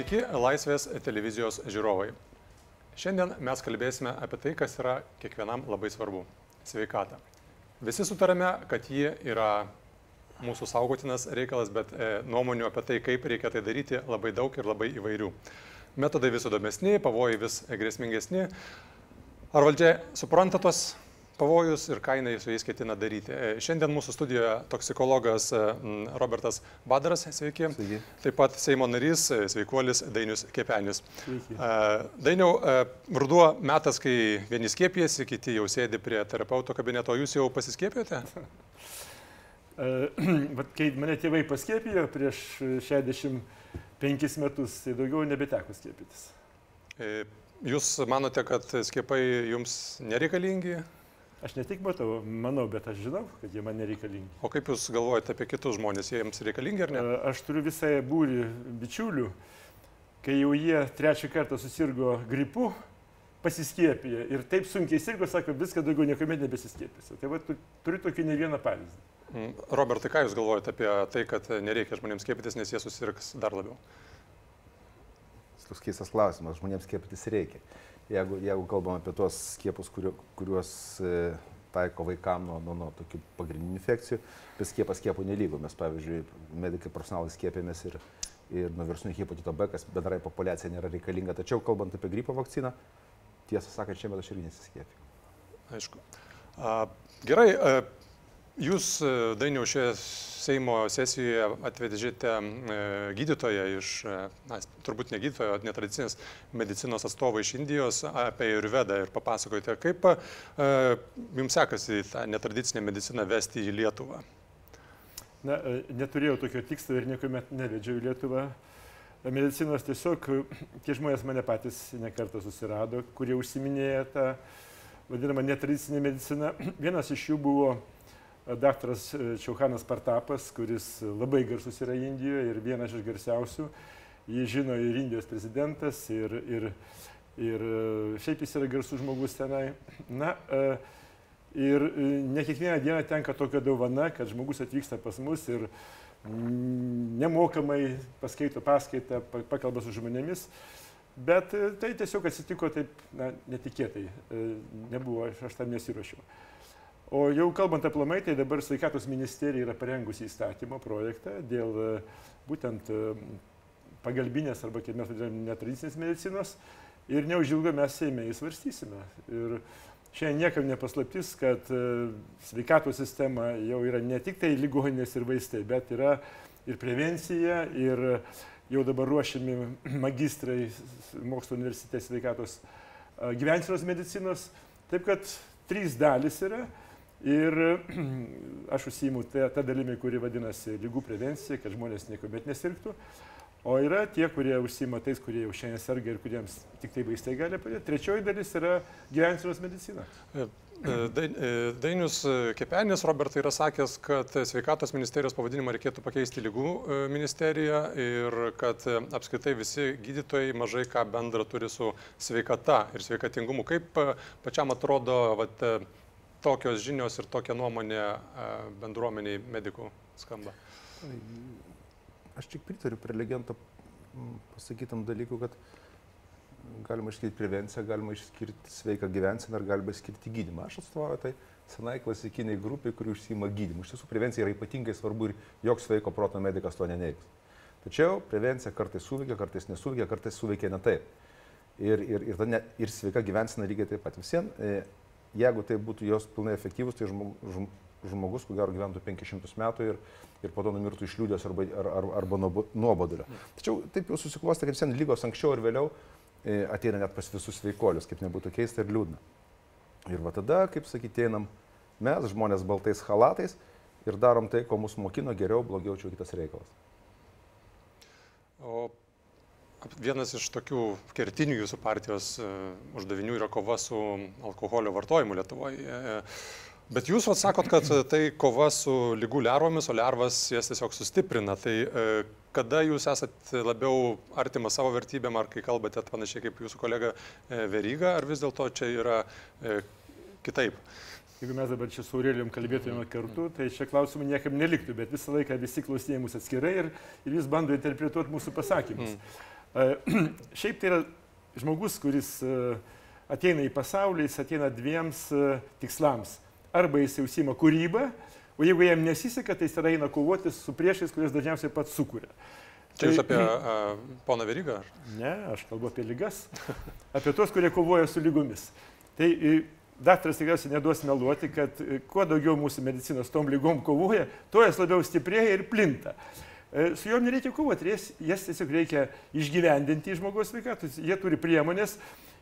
Sveiki, Laisvės televizijos žiūrovai. Šiandien mes kalbėsime apie tai, kas yra kiekvienam labai svarbu - sveikata. Visi sutarėme, kad ji yra mūsų saugotinas reikalas, bet e, nuomonių apie tai, kaip reikia tai daryti, labai daug ir labai įvairių. Metodai vis įdomesni, pavojai vis grėsmingesni. Ar valdžia supranta tos pavojus ir ką jinai su jais ketina daryti. E, Šiandien mūsų studijoje toksikologas e, Robertas Badaras, sveiki. Sveiki. Taip pat Seimo narys, e, sveikuolis Dainius Kepenis. Sveiki. Dainiau, ruduo metas, kai vieni skiepijasi, kiti jau sėdi prie terapeuto kabineto, jūs jau pasiskiepijote? Vat kai mane tėvai paskiepijo prieš 65 metus, tai daugiau nebeteko skiepytis. Jūs manote, kad skiepai jums nereikalingi? Aš ne tik matau, manau, bet aš žinau, kad jie man nereikalingi. O kaip jūs galvojate apie kitus žmonės, jie jiems reikalingi ar ne? E, Aš turiu visą būrį bičiulių, kai jau jie trečią kartą susirgo gripu, pasiskiepiję ir taip sunkiai sirgo, sako, viską daugiau niekuomet nebesiskiepysiu. Tai va, tu- turiu tokį ne vieną pavyzdį. Mm, Robertai, ką jūs galvojate apie tai, kad nereikia žmonėms skiepytis, nes jie susirgs dar labiau? toks keistas klausimas, žmonėms skiepytis reikia. Jeigu, jeigu kalbam apie tuos skiepus, kuriu, kuriuos e, taiko vaikam nuo, nuo, nuo tokių pagrindinių infekcijų, bet skiepas skiepų nelygų. Mes, pavyzdžiui, medikai profesionalai skiepėmės ir, ir nuo virusinio hepatito B, kas bendrai populiacija nėra reikalinga. Tačiau kalbant apie gripo vakciną, tiesą sakant, šiemet aš irgi nesiskiepiu. Aišku. A, Gerai, a, jūs, e, Dainiau, šioje Seimo sesijoje atvedžėte e, gydytoją iš, e, na, turbūt ne gydytojo, netradicinės medicinos atstovą iš Indijos apie Jurvedą ir papasakojate, kaip a, jums sekasi tą netradicinę mediciną vesti į Lietuvą. Na, neturėjau tokio tikslo ir niekuomet nevedžiau į Lietuvą. Medicinos tiesiog tie žmonės mane patys nekartą susirado, kurie užsiminėja tą vadinamą netradicinę mediciną. Vienas iš jų buvo daktaras e, Čiauhanas Partapas, kuris labai garsus yra Indijoje ir vienas iš garsiausių. Jį žino ir Indijos prezidentas, ir, ir, ir e, šiaip jis yra garsus žmogus tenai. Na, e, Ir ne kiekvieną dieną tenka tokia dovana, kad žmogus atvyksta pas mus ir mm, nemokamai paskaito paskaitą, pa- pakalba su žmonėmis. Bet tai tiesiog atsitiko taip na, netikėtai. Nebuvo, aš tam nesiuošiau. O jau kalbant aplamai, tai dabar sveikatos ministerija yra parengusi įstatymo projektą dėl e, būtent e, pagalbinės arba, kaip mes vadiname, netradicinės medicinos. Ir neužilgo mes Seime įsvarstysime. Ir Šiandien niekam nepaslaptis, kad e, sveikatos sistema jau yra ne tik tai ligoninės ir vaistai, bet yra ir prevencija, ir jau dabar ruošiami magistrai mokslo universitete sveikatos gyvensenos medicinos. Taip kad trys dalis yra. Ir aš užsijimu tą, tą dalimi, kuri vadinasi lygų prevencija, kad žmonės niekuomet nesirgtų. O yra tie, kurie užsima tais, kurie jau šiandien serga ir kuriems tik tai vaistai gali padėti. Trečioji dalis yra gyvensenos medicina. E, e, e, Dainius Kepenis, Robertai, yra sakęs, kad sveikatos ministerijos pavadinimą reikėtų pakeisti lygų ministeriją ir kad apskritai visi gydytojai mažai ką bendra turi su sveikata ir sveikatingumu. Kaip pačiam atrodo vat, tokios žinios ir tokia nuomonė e, bendruomeniai medikų skamba? Aš tik pritariu prelegento pasakytam dalykui, kad galima išskirti prevenciją, galima išskirti sveiką gyvenseną ir galima išskirti gydymą. Aš atstovauju tai senai klasikiniai grupiai, kuri užsima gydymu. Iš tiesų, prevencija yra ypatingai svarbu ir joks sveiko proto medicas to neneigs. Tačiau prevencija kartais suveikia, kartais nesuveikia, kartais suveikia ne taip. Ir, ir, ir, ne, ir sveika gyvensena lygiai taip pat. Visien, e, jeigu tai būtų jos pilnai efektyvus, tai žmogus, ko gero gyventų 500 metų ir, ir po to numirtų iš liūdės arba, ar, ar, arba nuobo- nuobodulio. Tačiau taip jau susiklostė, kad sen lygos anksčiau ir vėliau e, ateina net pas visus sveikolius, kaip nebūtų keista ir liūdna. Ir va tada, kaip sakyti, einam mes, žmonės baltais halatais ir darom tai, ko mūsų mokino geriau, blogiau, čia kitas reikalas. O vienas iš tokių kertinių jūsų partijos e, uždavinių yra kova su alkoholio vartojimu Lietuvoje. E, Bet jūs vat, sakot, kad tai kova su lygų lervomis, o lervas jas tiesiog sustiprina. Tai e, kada jūs esat labiau artimas savo vertybėm, ar kai kalbate panašiai kaip jūsų kolega Veryga, ar vis dėlto čia yra kitaip? Jeigu mes dabar čia su Aurelijom kalbėtume kartu, tai čia klausimų niekam neliktų, bet visą laiką visi klausinėjai mus atskirai ir, ir vis bando interpretuoti mūsų pasakymus. Mm. Šiaip tai yra žmogus, kuris ateina į pasaulį, jis ateina dviems tikslams. Arba jis užsima kūrybą, o jeigu jam nesiseka, tai jis tada eina kovoti su priešais, kuris dažniausiai pats sukuria. Čia jūs apie uh, poną Verygą? Ne, aš kalbu apie lygas. Apie tuos, kurie kovoja su lygomis. Tai daktaras tikriausiai neduos meluoti, kad kuo daugiau mūsų medicinos tom lygom kovoja, tuo jas labiau stiprėja ir plinta. Su juom nereikia kovoti, jas, jas tiesiog reikia išgyvendinti žmogaus sveikatus. Jie turi priemonės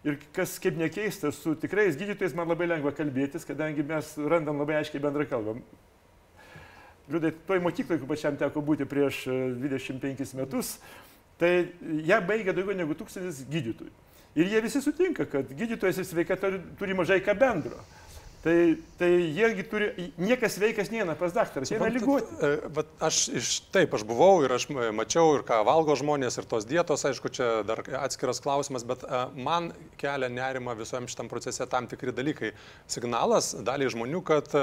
ir kas kaip nekeista, su tikrais gydytojais man labai lengva kalbėtis, kadangi mes randam labai aiškiai bendrą kalbą. Liūdai, toj mokykloje, kur pačiam teko būti prieš 25 e, metus, tai ją baigė daugiau negu tūkstantis gydytojų. Ir jie visi sutinka, kad gydytojas ir sveikata turi mažai ką bendro. Tai, tai jiegi turi, niekas veikas neina pas daktarą, jie yra lyguoti. E, aš iš taip, aš buvau ir aš mačiau ir ką valgo žmonės ir tos dietos, aišku, čia dar atskiras klausimas, bet e, man kelia nerima visam šitam procese tam tikri dalykai. Signalas daliai žmonių, kad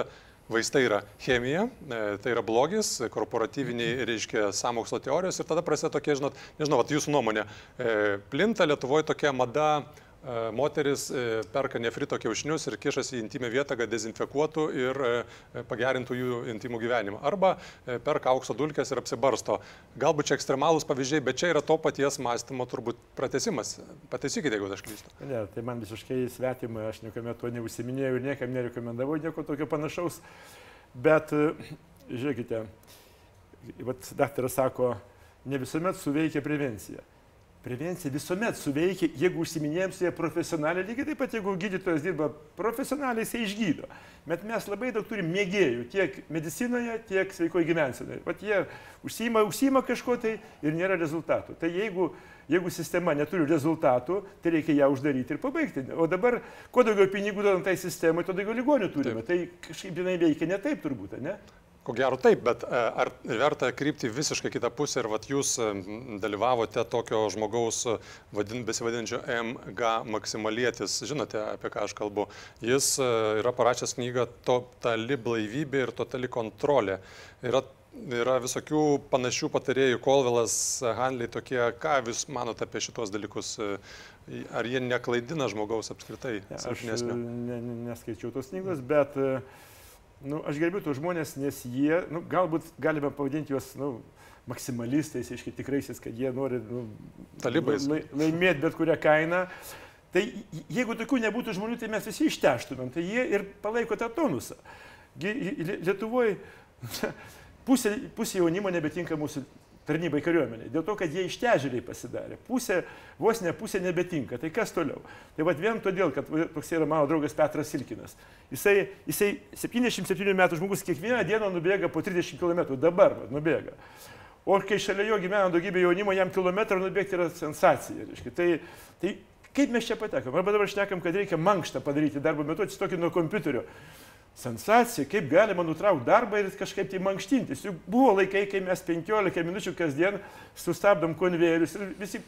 Vaistai yra chemija, e, tai yra blogis, korporatyviniai, reiškia, samokslo teorijos ir tada prasideda tokie, žinot, nežinau, jūsų nuomonė, e, plinta Lietuvoje tokia mada, E, moteris e, perka nefrito kiaušinius ir kišasi į intimę vietą, kad dezinfekuotų ir e, pagerintų jų intimų gyvenimą. Arba perka aukso dulkės ir apsibarsto. Galbūt čia ekstremalūs pavyzdžiai, bet čia yra to paties mąstymo turbūt pratesimas. Pataisykite, jeigu aš klystu. Ne, tai man visiškai svetima, aš niekuomet to neužsiminėjau ir niekam nerekomendavau nieko tokio panašaus. Bet žiūrėkite, vat daktaras sako, ne visuomet suveikia prevencija prevencija visuomet suveikia, jeigu užsiminėjom su jie profesionaliai, lygiai taip pat, jeigu gydytojas dirba profesionaliai, jisai išgydo. Bet mes labai daug turim mėgėjų tiek medicinoje, tiek sveikoje gyvensenoje. Vat jie užsima, užsima kažko tai ir nėra rezultatų. Tai jeigu, jeigu sistema neturi rezultatų, tai reikia ją uždaryti ir pabaigti. O dabar, kuo daugiau pinigų duodam tai sistemai, tuo daugiau ligonių turime. Taip. Tai kažkaip jinai veikia ne taip turbūt, ne? Ko gero taip, bet e, ar verta krypti visiškai kitą pusę ir vat, jūs e, dalyvavote tokio žmogaus e, vadin, besivadinčio MG maksimalietis, žinote apie ką aš kalbu. Jis yra parašęs knygą Totali blaivybė ir totali kontrolė. Yra, yra visokių panašių patarėjų, Kolvilas, Hanley tokie, ką jūs manote apie šitos dalykus? Ar jie neklaidina žmogaus apskritai? Ja, aš ne, neskaičiau tos knygos, bet uh, nu, aš gerbiu tos žmonės, nes jie, nu, galbūt galime pavadinti juos nu, maksimalistais, aiškiai tikraisiais, kad jie nori nu, Talibais. lai, laimėti bet kurią kainą. Tai jeigu tokių nebūtų žmonių, tai mes visi išteštumėm. Tai jie ir palaiko tą tonusą. Lietuvoje pusė, pusė jaunimo nebetinka mūsų tarnybai kariuomeniai. Dėl to, kad jie ištežėliai pasidarė. Pusė, vos ne pusė nebetinka. Tai kas toliau? Tai vad vien todėl, kad toks yra mano draugas Petras Silkinas. Jisai, jisai 77 metų žmogus kiekvieną dieną nubėga po 30 km. Dabar va, nubėga. O kai šalia jo gyvena daugybė jaunimo, jam kilometrą nubėgti yra sensacija. Reiškia. Tai, tai kaip mes čia patekom? Arba dabar šnekam, kad reikia mankštą padaryti darbo metu, atsistokį nuo kompiuterio sensacija, kaip galima nutraukti darbą ir kažkaip tai mankštintis. Juk buvo laikai, kai mes 15 minučių kasdien sustabdom konvejerius ir visi,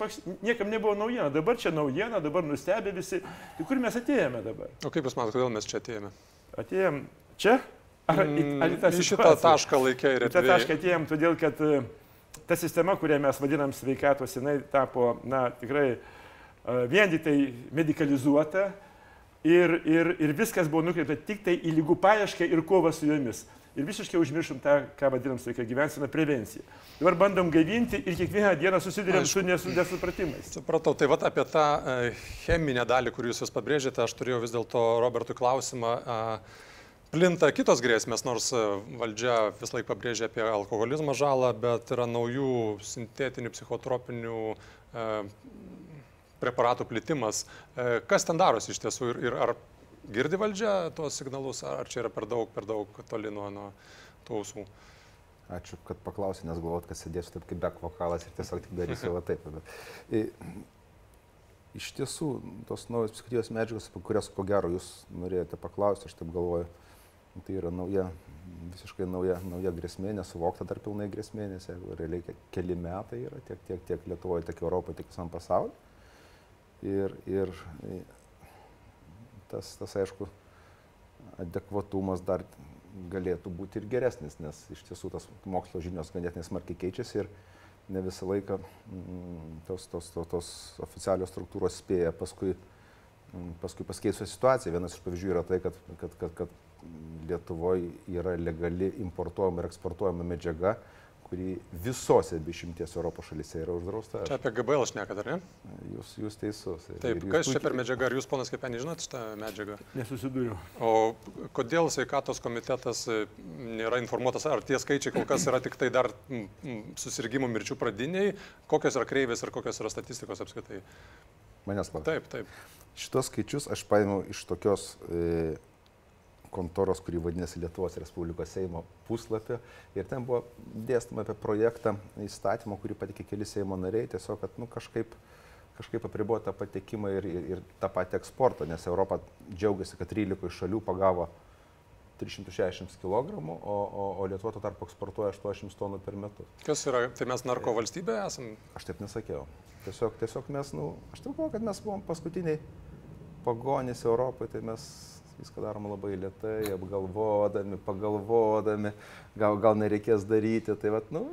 niekam nebuvo naujiena. Dabar čia naujiena, dabar nustebė visi. Tai kur mes atėjome dabar? O kaip Jūs matote, kodėl mes čia atėjome? Atėjom čia? Ar, mm, ar į tą šitą tašką laikė ir? Į tą tašką atėjom, todėl kad e, ta sistema, kurią mes vadinam sveikatos, jinai tapo, na, tikrai e, vien tik tai medicalizuota ir, ir, ir viskas buvo nukreipta tik tai į lygų paiešką ir kovą su jomis. Ir visiškai užmiršom tą, ką vadinam sveika gyvensena prevencija. Dabar bandom gaivinti ir kiekvieną dieną susidurėm su nesupratimais. Supratau, tai vad apie tą e, cheminę dalį, kurį jūs pabrėžėte, aš turėjau vis dėlto Robertui klausimą. Plinta kitos grėsmės, nors e, valdžia vis laik pabrėžia apie alkoholizmo žalą, bet yra naujų sintetinių psichotropinių e, preparatų plitimas. E, kas ten darosi iš tiesų ir, ir ar girdi valdžia tuos signalus, ar čia yra per daug, per daug toli nuo, nuo tų ausų? Ačiū, kad paklausė, nes galvot, kad sėdėsiu taip kaip back vokalas ir tiesiog tik darysiu va taip. Bet, iš tiesų, tos naujos psichotijos medžiagos, apie kurias ko gero jūs norėjote paklausti, aš taip galvoju, tai yra nauja, visiškai nauja, nauja grėsmė, nesuvokta dar pilnai grėsmė, nes jeigu realiai keli metai yra tiek, tiek, tiek Lietuvoje, tiek Europoje, tiek visam pasauliu ir, ir tas, tas, aišku, adekvatumas dar galėtų būti ir geresnis, nes iš tiesų tas mokslo žinios ganėtinai smarkiai keičiasi ir ne visą laiką mm, tos, tos, tos, tos oficialios struktūros spėja paskui, mm, paskui pasikeisų situaciją. Vienas iš pavyzdžių yra tai, kad, kad, kad, kad Lietuvoje yra legali importuojama ir eksportuojama medžiaga, kuri visose be šimties Europos šalyse yra uždrausta. Čia apie GBL aš nekada, ar ne? Jūs, jūs teisus. Taip, jūs kas čia per medžiaga, ar jūs, ponas Kepenį, žinot šitą medžiagą? Nesusidūriau. O kodėl sveikatos komitetas e, nėra informuotas, ar tie skaičiai kol kas yra tik tai dar susirgymų mirčių pradiniai, kokios yra kreivės ir kokios yra statistikos apskaitai? Manęs klausia. Taip, taip. Šitos skaičius aš paėmiau iš tokios e, kontoros, kuri vadinasi Lietuvos Respublikos Seimo puslapio. Ir ten buvo dėstama apie projektą įstatymo, kurį patikė keli Seimo nariai, tiesiog, kad nu, kažkaip, kažkaip apribota patekimą ir, ir, ir tą patį eksportą, nes Europa džiaugiasi, kad 13 šalių pagavo 360 kg, o, o, o Lietuva tuo tarpu eksportuoja 80 tonų per metus. Kas yra, tai mes narko valstybė esame? Aš taip nesakiau. Tiesiog, tiesiog mes, nu, aš taip galvoju, kad mes buvom paskutiniai pagonys Europoje, tai mes viską darom labai lietai, apgalvodami, pagalvodami, gal, gal nereikės daryti. Tai vat, nu,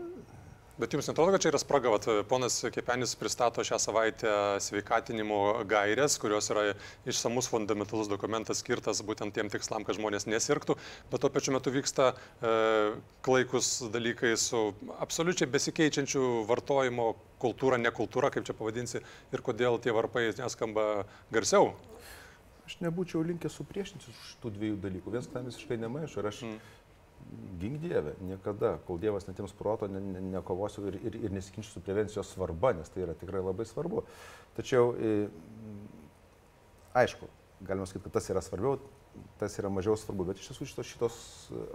Bet jums netrodo, kad čia yra spraga, vat, ponas Kepenis pristato šią savaitę sveikatinimo gairės, kurios yra išsamus fundamentalus dokumentas skirtas būtent tiem tikslam, kad žmonės nesirgtų, bet tuo pačiu metu vyksta e, klaikus dalykai su absoliučiai besikeičiančių vartojimo kultūra, nekultūra, kaip čia pavadinsi, ir kodėl tie varpai neskamba garsiau. Aš nebūčiau linkęs supriešinti šitų dviejų dalykų. Vienas tam visiškai nemaišo ir aš mm. gink Dievę, niekada, kol Dievas netims proto, ne, ne, nekovosiu ir, ir, ir nesikinčiu su prevencijos svarba, nes tai yra tikrai labai svarbu. Tačiau, e, aišku, galima sakyti, kad tas yra svarbiau, tas yra mažiau svarbu, bet iš tiesų šitos, šitos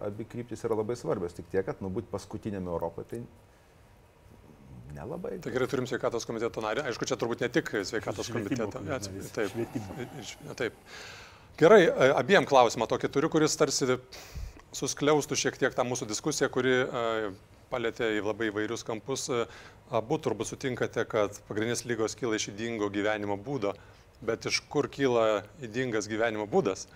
abi kryptis yra labai svarbios. Tik tiek, kad nu, būti paskutiniame Europoje, tai Nelabai. Tai gerai, turim sveikatos komiteto narį. Aišku, čia turbūt ne tik sveikatos komiteto. Taip, taip. Gerai, abiem klausimą tokį turiu, kuris tarsi suskliaustų šiek tiek tą mūsų diskusiją, kuri palėtė į labai įvairius kampus. Abu turbūt sutinkate, kad pagrindinės lygos kyla iš įdingo gyvenimo būdo, bet iš kur kyla įdingas gyvenimo būdas?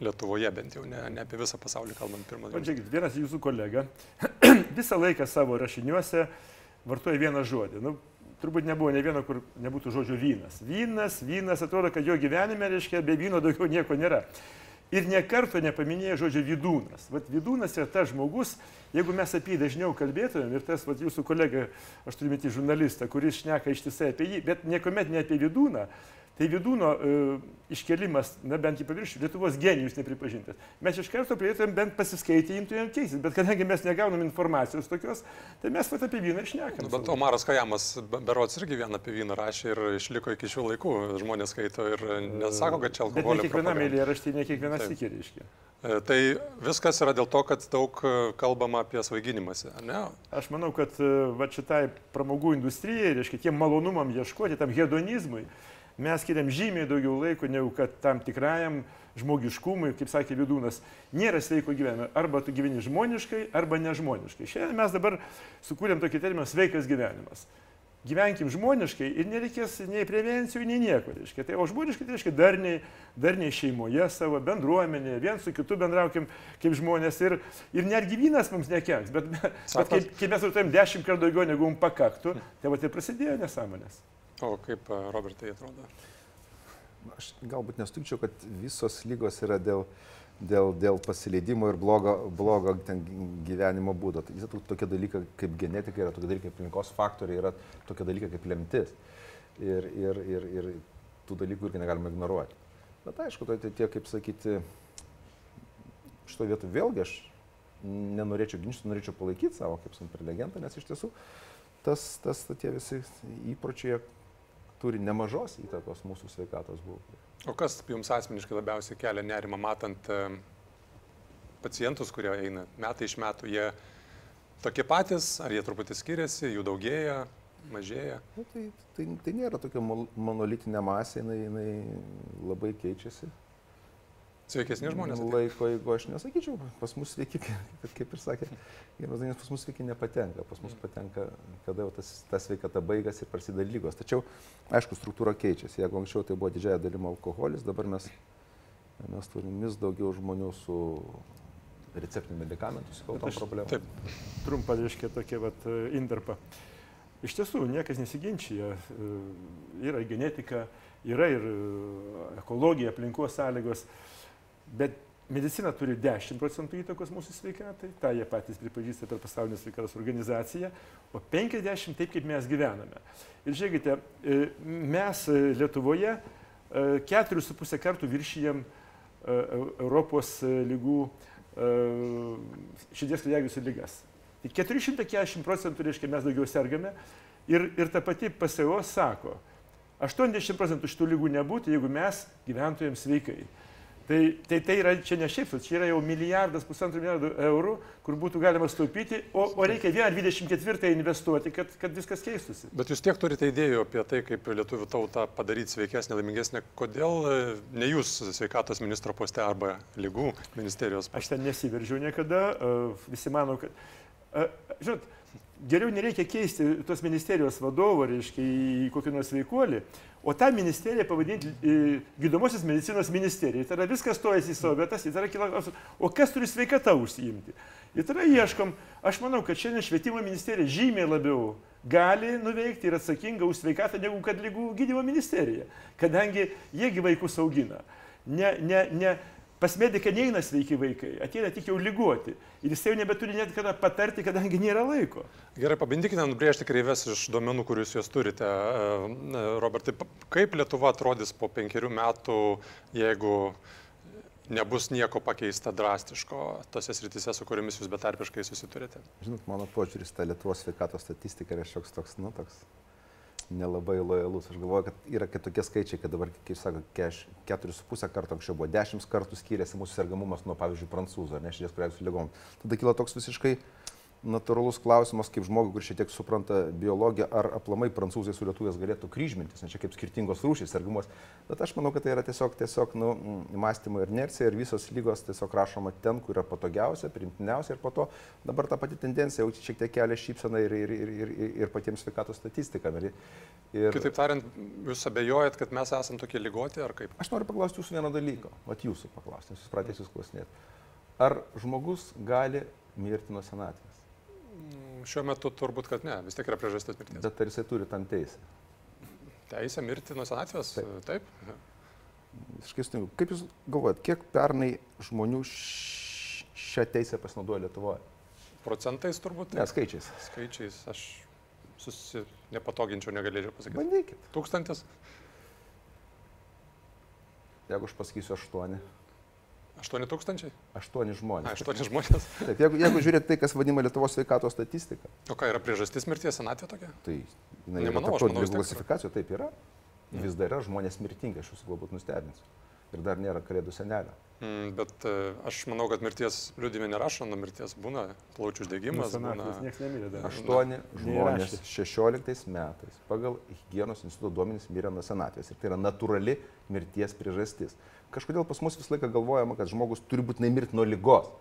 Lietuvoje bent jau, ne, ne apie visą pasaulį kalbant pirmą. Pažiūrėkit, vienas jūsų kolega visą laiką savo rašiniuose vartoja vieną žodį. Nu, turbūt nebuvo ne vieno, kur nebūtų žodžio vynas. Vynas, vynas, atrodo, kad jo gyvenime, reiškia, be vyno daugiau nieko nėra. Ir nekarto nepaminėjo žodžio vidūnas. Vat vidūnas yra tas žmogus, jeigu mes apie jį dažniau kalbėtumėm, ir tas vat, jūsų kolega, aš turiu metį žurnalistą, kuris šneka ištisai apie jį, bet niekuomet ne apie vidūną, Tai vidūno e, iškelimas, na bent į paviršių, Lietuvos genijus nepripažintas. Mes iš karto prieėtumėm bent pasiskaitę, imtumėm keistis, bet kadangi mes negaunam informacijos tokios, tai mes pat apie vyną išnekam. Nu, bet Omaras Kajamas berots irgi vieną apie vyną rašė ir išliko iki šių laikų, žmonės skaito ir nesako, kad čia alkoholio. Bet ne kiekvienam eilėraštį, ne kiekvienas tikė reiškia. E, tai viskas yra dėl to, kad daug e, kalbama apie svaiginimąsi, ne? Aš manau, kad va šitai pramogų industrijai, reiškia, tiem malonumam ieškoti, tam hedonizmui, mes skiriam žymiai daugiau laiko, negu kad tam tikrajam žmogiškumui, kaip sakė Vidūnas, nėra sveiko gyvenimo. Arba tu gyveni žmoniškai, arba nežmoniškai. Šiandien mes dabar sukūrėm tokį terminą sveikas gyvenimas. Gyvenkim žmoniškai ir nereikės nei prevencijų, nei nieko. Reiškia. Tai, o žmoniškai tai reiškia darniai, darniai šeimoje savo, bendruomenėje, vien su kitu bendraukim kaip žmonės. Ir, ir netgi vynas mums nekenks, bet, bet kai, kai mes vartojam dešimt kartų daugiau negu mums pakaktų, tai va tai prasidėjo nesąmonės. O kaip Robertai atrodo? Aš galbūt nesutikčiau, kad visos lygos yra dėl, dėl, dėl pasileidimo ir blogo, blogo gyvenimo būdo. Tai yra tokie dalykai kaip genetika, yra tokie dalykai kaip aplinkos faktoriai, yra tokie dalykai kaip lemtis. Ir, ir, ir, ir tų dalykų irgi negalime ignoruoti. Bet aišku, tai tie, kaip sakyti, šito vietu vėlgi aš nenorėčiau ginčyti, norėčiau palaikyti savo kaip superlegentą, nes iš tiesų tas, tas tie visi įpročiai turi nemažos įtakos mūsų sveikatos būklei. O kas jums asmeniškai labiausiai kelia nerimą, matant e, pacientus, kurie eina metai iš metų, jie tokie patys, ar jie truputį skiriasi, jų daugėja, mažėja? Nu, tai, tai, tai nėra tokia monolitinė masė, jinai, jinai labai keičiasi. Sveikesni žmonės? Laiko, jeigu aš nesakyčiau, pas mus sveiki, kaip, ir sakė, nes pas mus sveiki nepatenka, pas mus patenka, kada jau tas, ta sveikata baigas ir prasideda lygos. Tačiau, aišku, struktūra keičiasi. Jeigu anksčiau tai buvo didžiaja dalimi alkoholis, dabar mes, mes turim vis daugiau žmonių su receptinių medikamentų sukeltom problemom. Taip, Trumpą, reiškia, tokia vat, intarpą. Iš tiesų, niekas nesiginčia. Yra genetika, yra ir e, ekologija, aplinkos sąlygos, bet medicina turi 10 procentų įtakos mūsų sveikatai, tą jie patys pripažįsta per pasaulinę sveikatos organizaciją, o 50 taip, kaip mes gyvename. Ir žiūrėkite, e, mes e, Lietuvoje e, 4,5 kartų viršijam e, Eu- Europos e, lygų e, širdies kraujagyslių lygas. Tai 440 procentų reiškia mes daugiau sergame ir, ir ta pati PSO sako, 80 procentų šitų lygų nebūtų, jeigu mes gyventojams sveikai. Tai, tai, tai yra čia ne šiaip, čia yra jau milijardas, pusantro milijardo eurų, kur būtų galima staupyti, o, o reikia 1,24 investuoti, kad, kad viskas keistųsi. bet jūs tiek turite idėjų apie tai, kaip lietuvių tautą padaryti sveikesnę, laimingesnę. Kodėl e, ne jūs sveikatos ministro poste arba lygų ministerijos poste? Aš ten nesiveržiau niekada, e, visi mano, kad... e, Žinot, geriau nereikia keisti tos ministerijos vadovo, reiškia, į kokį nors veikuolį, o tą ministeriją pavadinti e, gydomosios medicinos ministerija. Tai yra viskas stojasi į savo vietas, tai yra kila klausimas, o kas turi sveikatą užsiimti? Ir tada ieškom, aš manau, kad šiandien švietimo ministerija žymiai labiau gali nuveikti ir atsakinga už sveikatą negu kad lygų gydymo ministerija, kadangi jiegi vaikus augina. Ne, ne, ne, Pas mediką neina sveiki vaikai, ateina tik jau lygoti. Ir jis jau nebeturi net kada patarti, kadangi nėra laiko. Gerai, pabandykite nubrėžti kreives iš duomenų, kuriuos jūs turite. E, e, Robertai, kaip Lietuva atrodys po penkerių metų, jeigu nebus nieko pakeista drastiško tose srityse, su kuriomis jūs betarpiškai susiturite? Žinot, mano požiūris tą Lietuvos sveikatos statistiką yra šioks toks, nu, toks nelabai lojalus. Aš galvoju, kad yra kitokie skaičiai, kad dabar, kaip sako, 4,5 kartų anksčiau buvo 10 kartų skiriasi mūsų sergamumas nuo, pavyzdžiui, prancūzų ar ne širdies kraujagyslių lygom. Tada kyla toks visiškai natūralus klausimas, kaip žmogui, kur šiek tiek supranta biologiją, ar aplamai prancūzai su lietuvės galėtų kryžmintis, nes čia kaip skirtingos rūšys sergamumas. Bet aš manau, kad tai yra tiesiog, tiesiog nu, mm, mąstymo inercija ir visos lygos tiesiog rašoma ten, kur yra patogiausia, primtiniausia ir po to dabar ta pati tendencija jau šiek tiek kelia šypseną ir, ir, ir, ir, ir, ir patiems sveikatos statistikam. Ir, ir Kitaip tariant, jūs abejojat, kad mes esame tokie lygoti ar kaip? aš noriu paklausti jūsų vieną dalyką, vat jūsų paklausti, jūs pradėsite jūs klausinėti. Ar žmogus gali mirti nuo senatvės? Šiuo metu turbūt, kad ne, vis tiek yra priežastis mirties. Bet ar jisai turi tam teisę? Teisė mirti nuo senatvės? Taip. Taip. Visiškai sutinku. Kaip Jūs galvojat, kiek pernai žmonių šią teisę pasinaudojo Lietuvoje? Procentais turbūt. Ne, skaičiais. Skaičiais aš susi... nepatoginčiau, negalėčiau pasakyti. Bandykit. Tūkstantis? Jeigu aš pasakysiu 8, Aštuoni tūkstančiai? 8 Na, žmonės. aštuoni žmonės. Taip, jeigu, jeigu žiūrėt tai, kas vadinama Lietuvos sveikatos statistika, O ką yra priežastis mirties senatvė tokia? tai yra Nemanau, yra. klasifikacijų, taip yra. Vis dar yra žmonės mirtingi, aš jūsų galbūt nustebinsiu. Ir dar nėra kalėdų senelio. Mm, bet e, aš manau, kad mirties liūdime nerašo, nuo mirties būna plaučių uždegimas. Dar. 8 žmonės Neįrašė. 16 metais pagal hygienos instituto duomenys mirė nuo senatvės. Ir tai yra natūrali mirties priežastis. Kažkodėl pas mus visą laiką galvojama, kad žmogus turi būtinai mirti nuo lygos.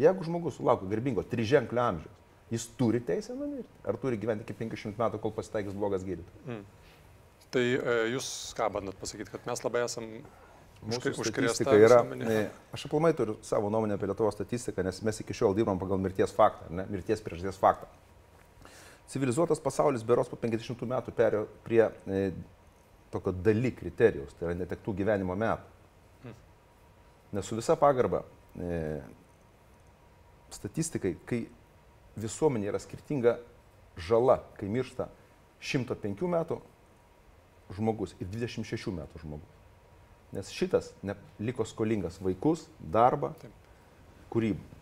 Jeigu žmogus sulaukia garbingo triženklio amžiaus, jis turi teisę numirti. Ar turi gyventi iki 500 metų, kol pasitaikys blogas gydytojas? Tai e, jūs ką bandot pasakyti, kad mes labai esam Mūsų statistika yra. Aš aplamai turiu savo nuomonę apie Lietuvos statistiką, nes mes iki šiol dirbam pagal mirties faktą, ne, mirties priežasties faktą. Civilizuotas pasaulis beros po 50 metų perėjo prie e, tokio daly kriterijaus, tai yra netektų gyvenimo metų. Nes su visa pagarba e, statistikai, kai visuomenė yra skirtinga žala, kai miršta 105 metų žmogus ir 26 metų žmogus. Nes šitas ne, liko skolingas vaikus, darbą, kūrybą.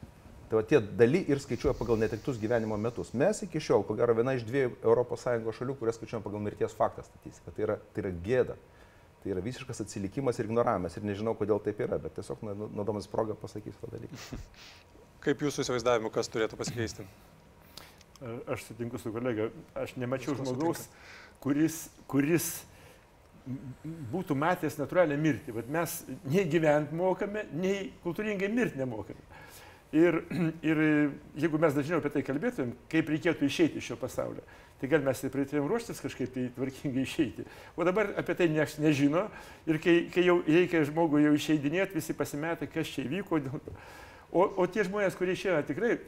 Tai va tie daly ir skaičiuoja pagal netektus gyvenimo metus. Mes iki šiol, ko gero, viena iš dviejų ES šalių, kurias skaičiuojam pagal mirties faktą statistiką. Tai yra, tai yra gėda. Tai yra visiškas atsilikimas ir ignoravimas. Ir nežinau, kodėl taip yra, bet tiesiog nu- naudodamas progą pasakysiu tą dalyką. Kaip jūsų įsivaizdavimu, kas turėtų pasikeisti? Aš sutinku su kolega, aš nemačiau žmogaus, kuris, kuris būtų matęs natūralią mirtį. Bet mes nei gyventi mokame, nei kultūringai mirti nemokame. Ir, ir jeigu mes dažniau apie tai kalbėtumėm, kaip reikėtų išeiti iš šio pasaulio, tai gal mes ir pradėtumėm ruoštis kažkaip tai tvarkingai išeiti. O dabar apie tai niekas nežino ir kai, kai jau reikia žmogui jau išeidinėti, visi pasimetę, kas čia įvyko. O, o tie žmonės, kurie išėjo tikrai,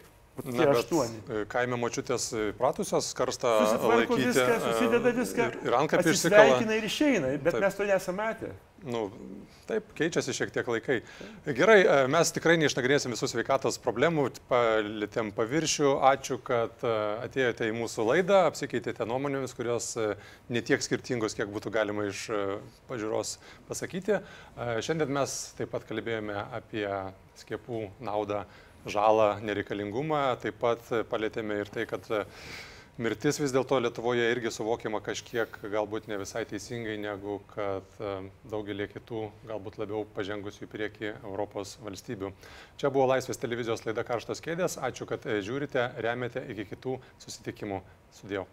tie aštuoni. e, kaime močiutės pratusios karstą laikyti. viską, e, susideda viską, Ir, ir antkapį išsikala. atsisveikina ir išeina, bet Taip. mes to nesame matę. Nu, taip, keičiasi šiek tiek laikai. Gerai, e, mes tikrai neišnagrinėsim visų sveikatos problemų, palėtėm paviršių. Ačiū, kad e, atėjote į mūsų laidą, apsikeitėte nuomonėmis, kurios e, netiek skirtingos, kiek būtų galima iš e, pažiūros pasakyti. E, Šiandien mes taip pat kalbėjome apie skiepų naudą, žalą, nereikalingumą. Taip pat e, palėtėme ir tai, kad e, Mirtis vis dėlto Lietuvoje irgi suvokiama kažkiek galbūt ne visai teisingai, negu kad e, daugelį kitų, galbūt labiau pažengusių į priekį Europos valstybių. Čia buvo Laisvės televizijos laida Karštos kėdės. Ačiū, kad žiūrite, remiate iki kitų susitikimų. Sudėjau.